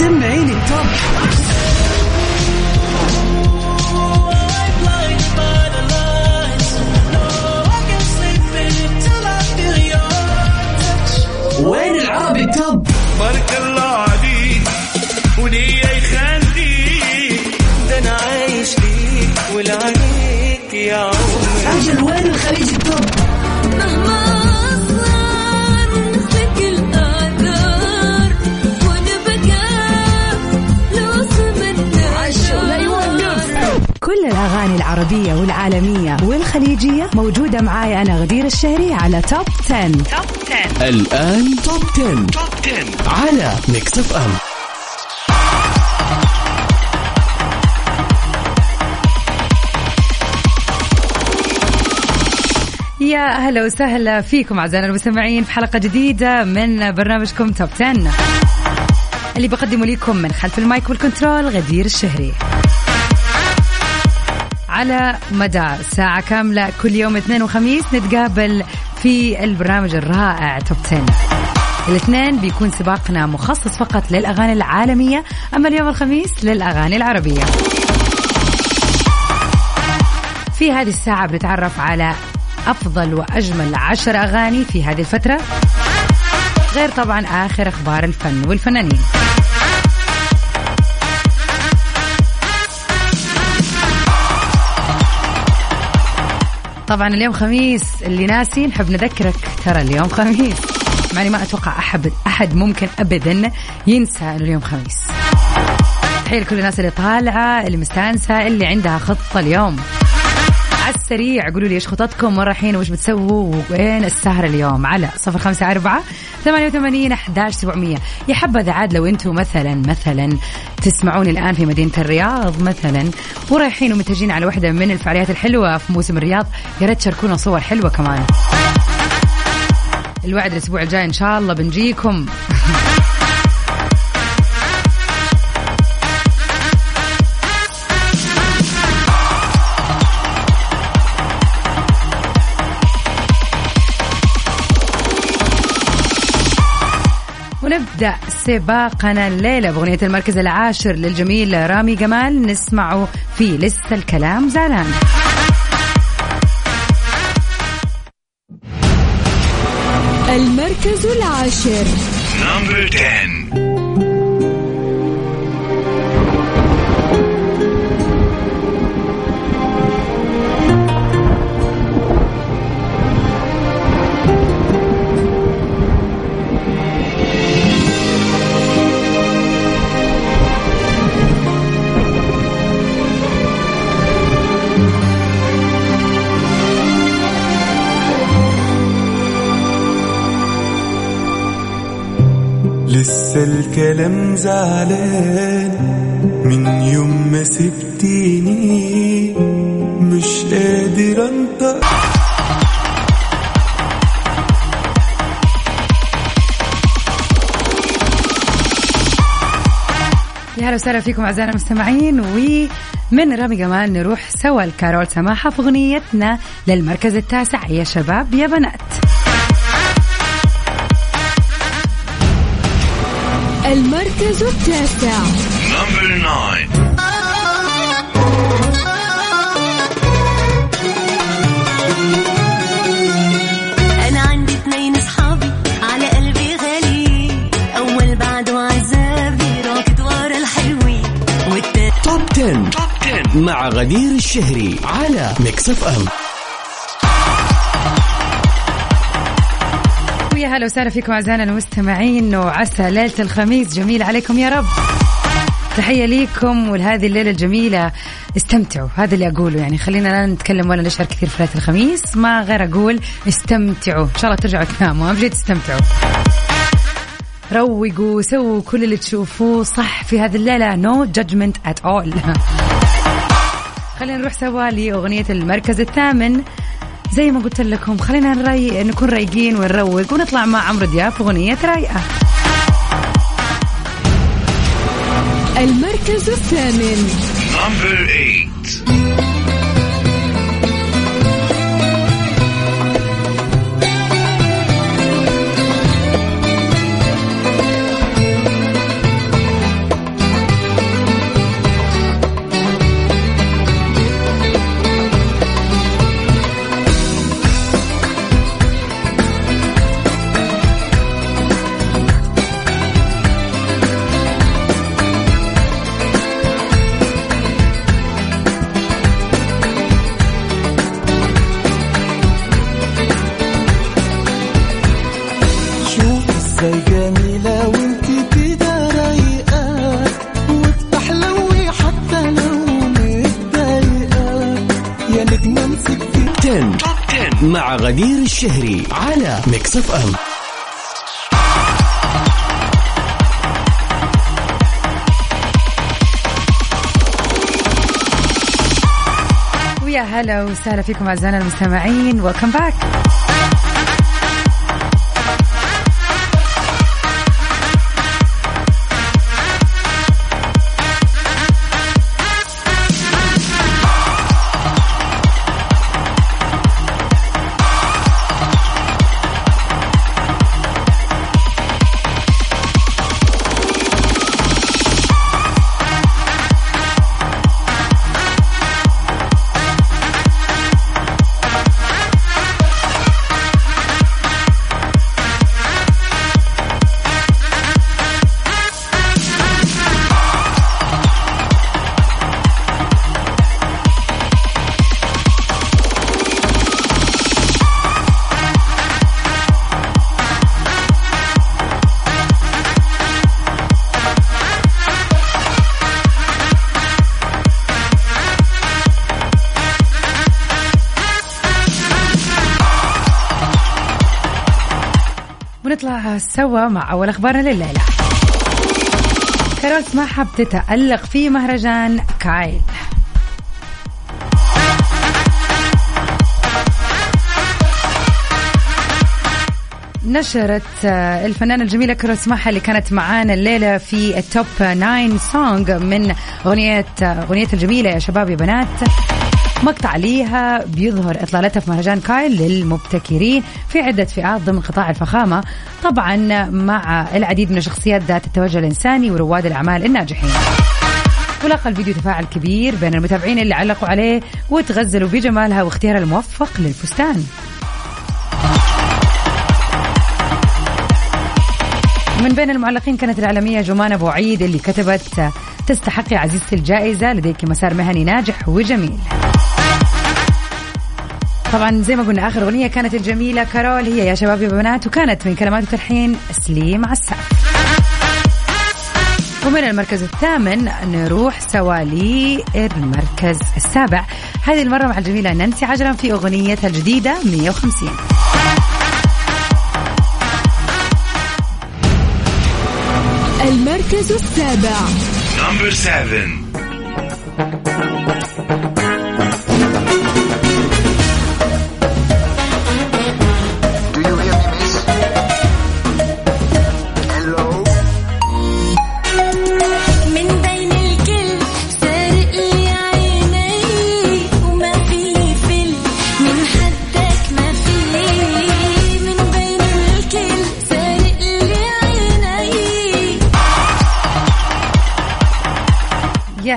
سمعيني التوب. الأغاني العربية والعالمية والخليجية موجودة معاي أنا غدير الشهري على Top 10. Top 10 الآن Top 10. Top 10 على Mix FM يا أهلا وسهلا فيكم أعزائنا المستمعين في حلقة جديدة من برنامجكم Top 10 اللي بقدمه لكم من خلف ال mic وال control غدير الشهري. على مدار ساعة كاملة كل يوم اثنين وخميس نتقابل في البرنامج الرائع توب 10 الاثنين بيكون سباقنا مخصص فقط للأغاني العالمية أما اليوم الخميس للأغاني العربية. في هذه الساعة بنتعرف على أفضل وأجمل عشر أغاني في هذه الفترة غير طبعا آخر أخبار الفن والفنانين. طبعا اليوم خميس اللي ناسي نحب نذكرك ترى اليوم خميس. مع ما أتوقع أحد أحد ممكن ابدا ينسى إنه اليوم خميس. تحية لكل الناس اللي طالعة اللي مستانسة اللي عندها خطة اليوم. على السريع. قولوا لي إيش خططكم وين رايحين وش بتسووا وين السهرة اليوم؟ على صفر خمسة أربعة ثمانية وثمانين أحداش سبعمية. يا حبذا عاد لو أنتم مثلا مثلا تسمعوني الآن في مدينة الرياض مثلا ورايحين ومتجهين على واحدة من الفعاليات الحلوة في موسم الرياض. يا ريت تشاركونا صور حلوة كمان. الوعد الأسبوع الجاي إن شاء الله بنجيكم. ونبدأ سباقنا الليلة بأغنية المركز العاشر للجميل رامي جمال. نسمعه في لسه الكلام. زعلان. المركز العاشر. نمبر 10 لسه الكلام زعلان من يوم ما سبتيني مش قادر انطق يا هلا وسهلا فيكم أعزائنا المستمعين ومن رامي جمال نروح سوا لكارول سماحة في أغنيتنا للمركز التاسع. يا شباب يا بنات. راكد ورا الحلوين والتاني Top 10. Top 10 مع غدير الشهري على Mix FM ويا هلا وسهلا فيكم أعزائنا المستمعين وعسى ليلة الخميس جميل عليكم يا رب. تحية ليكم ولهذه الليلة الجميلة. استمتعوا هذا اللي أقوله يعني. خلينا لا نتكلم ولا نشعر كثير في ليلة الخميس. ما غير أقول استمتعوا. إن شاء الله ترجعوا تناموا. اهم شيء تستمتعوا. روقوا سووا كل اللي تشوفوه صح في هذه الليلة. no judgment at all خلينا نروح سوا لأغنية المركز الثامن. زي ما قلت لكم خلينا نري... نكون رايقين ونروق ونطلع مع عمرو دياب في أغنية رايقة. المركز الثامن. number 8 غدير الشهري على Mix FM ويا هلا وسهلا فيكم أعزائنا المستمعين. Welcome back ونطلع سوا مع أول أخبارنا لليلة. كارول سماحة بتتألق في مهرجان كايل نشرت آه، الفنانة الجميلة كارول سماحة اللي كانت معانا الليلة في ال top 9 song من أغنية آه، أغنية الجميلة يا شباب يا بنات. مقطع ليها بيظهر إطلالتها في مهرجان كايل للمبتكرين في عدة فئات ضمن قطاع الفخامة طبعا مع العديد من الشخصيات ذات التوجه الإنساني ورواد الأعمال الناجحين. ولاقى الفيديو تفاعل كبير بين المتابعين اللي علقوا عليه وتغزلوا بجمالها واختيارها الموفق للفستان. من بين المعلقين كانت الإعلامية جمان أبو عيد اللي كتبت تستحقي عزيزتي الجائزة لديك مسار مهني ناجح وجميل. طبعا زي ما قلنا آخر أغنية كانت الجميلة كارول هي يا شباب يا بنات وكانت من كلمات وتلحين سليم عساف. ومن المركز الثامن نروح سوا للمركز السابع. هذه المرة مع الجميلة نانسي عجرم في أغنيتها الجديدة 150 المركز السابع Number seven.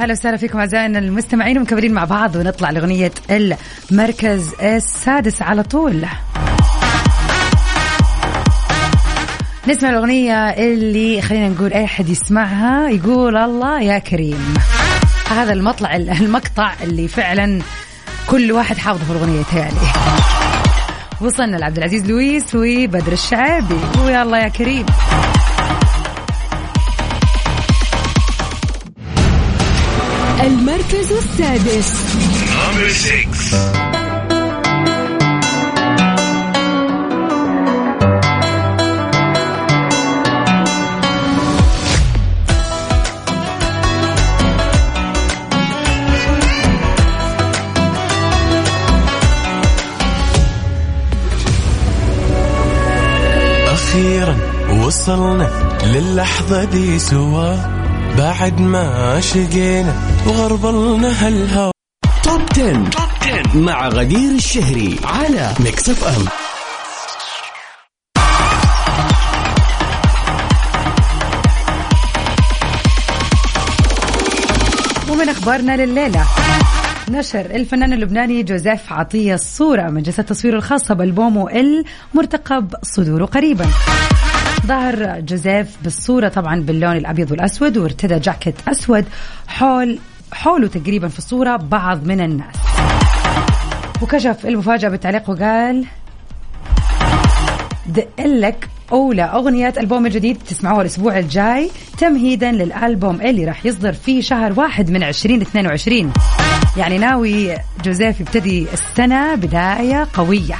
هلا وسهلا فيكم أعزائنا المستمعين ومكملين مع بعض ونطلع لأغنية المركز السادس على طول. نسمع الأغنية اللي خلينا نقول أي أحد يسمعها يقول الله يا كريم. هذا المطلع المقطع اللي فعلا كل واحد حافظه في الأغنية تالي. وصلنا لعبد العزيز لويس وبدر الشعابي الله يا كريم. المركز السادس Number six. أخيرا وصلنا للحظة دي سوا بعد ما شقينا وغربلنا هالهوى Top 10. مع غدير الشهري على Mix FM ومن أخبارنا لليلة نشر الفنان اللبناني جوزيف عطية الصورة من جلسة تصويره الخاصة بألبومه المرتقب صدوره قريبا. ظهر جوزيف بالصورة طبعا باللون الأبيض والأسود وارتدى جاكيت أسود حول حوله تقريبا في الصورة بعض من الناس. وكشف المفاجأة بالتعليق وقال دقلك أولى أغنية ألبوم الجديد تسمعوها الأسبوع الجاي تمهيدا للألبوم اللي راح يصدر في شهر واحد من 2022 يعني ناوي جوزيف يبتدي السنة بداية قوية.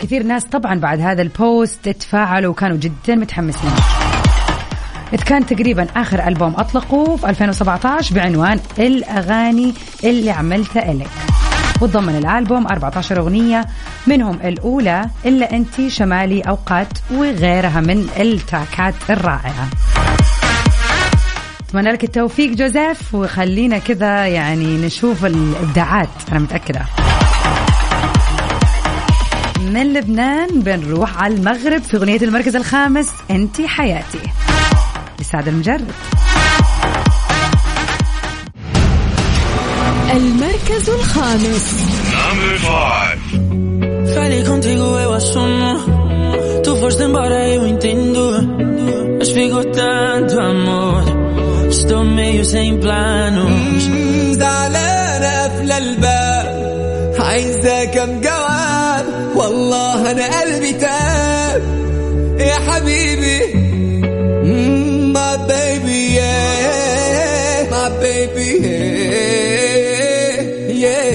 كثير ناس طبعا بعد هذا ال post تفاعلوا وكانوا جدا متحمسين. إذ كان تقريبا آخر ألبوم أطلقوه في 2017 بعنوان الأغاني اللي عملتها إلك. وتضمن الألبوم 14 أغنية منهم الأولى إلا أنت شمالي أوقات وغيرها من التراكات الرائعة. أتمنى لك التوفيق جوزيف وخلينا كذا يعني نشوف الإبداعات أنا متأكدة. من لبنان بنروح على المغرب في أغنية المركز الخامس أنت حياتي لسعد المجرد المركز الخامس. Falei contigo, eu assumo. Tu foste embora, eu entendo. Mas ficou tanto amor. Estou meio sem planos. زعلان قافلة الباب عايزة كم جواب أنا قلبي تاب. يا حبيبي. my baby baby yeah. Yeah.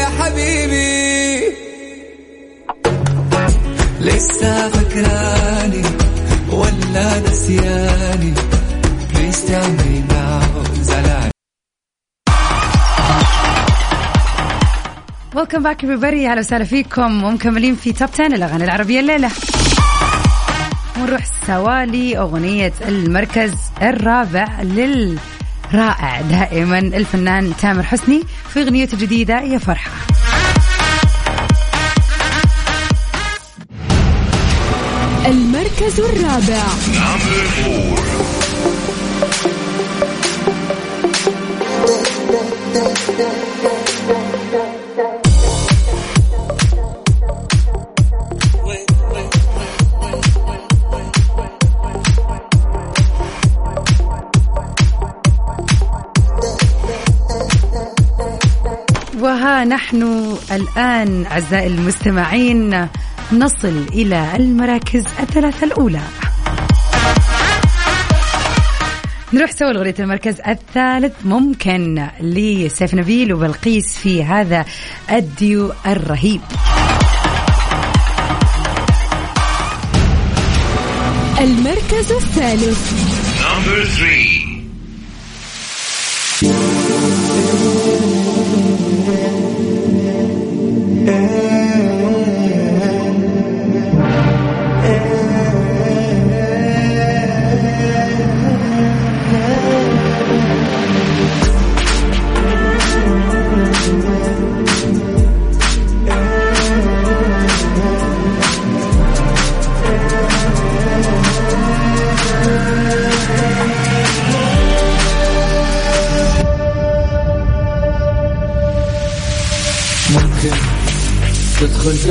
يا حبيبي. لسه فاكراني ولا نسياني. Please tell me now ويلكم باك everybody. أهلا وسهلا فيكم. ومكملين في توب 10 الأغاني العربية الليلة. ونروح سوا لأغنية المركز الرابع للرائع دائما الفنان تامر حسني في اغنيته الجديده يا فرحة. المركز الرابع. الآن أعزائي المستمعين نصل إلى المراكز الثلاثة الأولى. نروح سوا لغنية المركز الثالث. ممكن لسيف نبيل وبلقيس في هذا الديو الرهيب. المركز الثالث.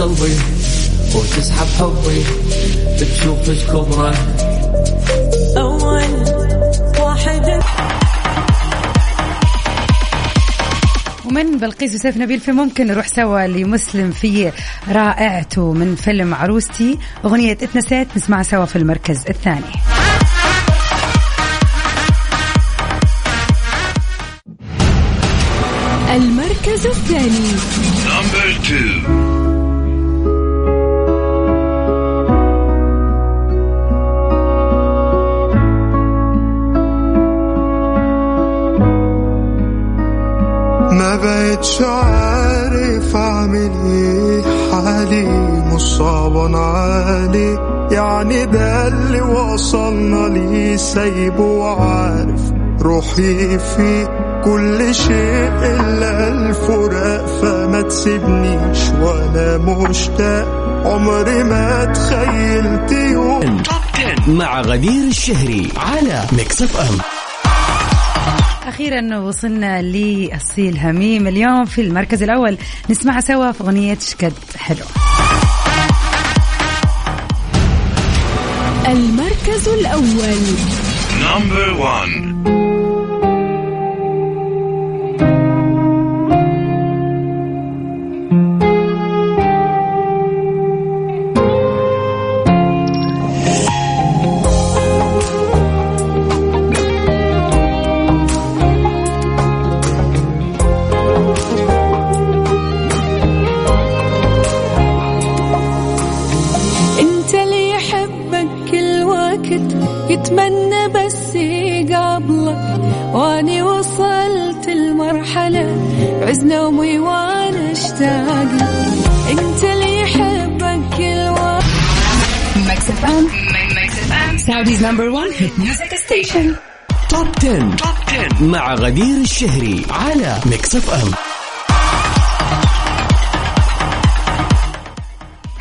قلبي وتسحب حبي تشوف إيش كبره أول واحد. ومن بلقيس وسيف نبيل في ممكن نروح سوا لمسلم في رائعته من فيلم عروستي. أغنية اتنسيت نسمعها سوا في المركز الثاني. المركز الثاني. بقتش عارف اعمل إيه حالي مصاب عالي يعني ده اللي وصلنا ليه سايبه وعارف روحي فيه كل شيء الا الفراق فما تسيبنيش وأنا مشتاق عمري ما تخيلت يوم. Top 10 مع غدير الشهري على Mix FM أخيرا وصلنا لأصيل هميم اليوم في المركز الأول نسمع سوا في أغنية شكد حلو. المركز الأول. نمبر 1 Mix FM Saudi's number 1 hit music station Top 10. Top 10 مع غدير الشهري على Mix FM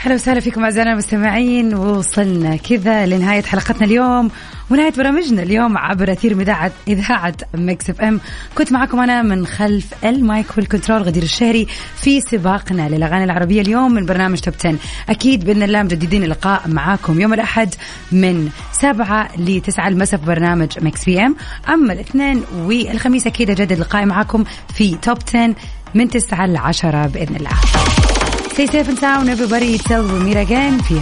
هلا وسهلا فيكم أعزائنا المستمعين. وصلنا كذا لنهاية حلقتنا اليوم ونهاية برامجنا اليوم عبر أثير اذاعه إذاعة Mix FM. كنت معكم أنا من خلف ال mic وال control غدير الشهري في سباقنا للأغاني العربية اليوم من برنامج Top 10 أكيد بإذن الله مجددين اللقاء معاكم يوم الأحد من 7 ل 9 المساء في برنامج Mix PM. أما الاثنين والخميس أكيد أجدد لقائي معاكم في Top 10 من 9 ل 10 بإذن الله. Stay safe and sound everybody. Till we meet again. في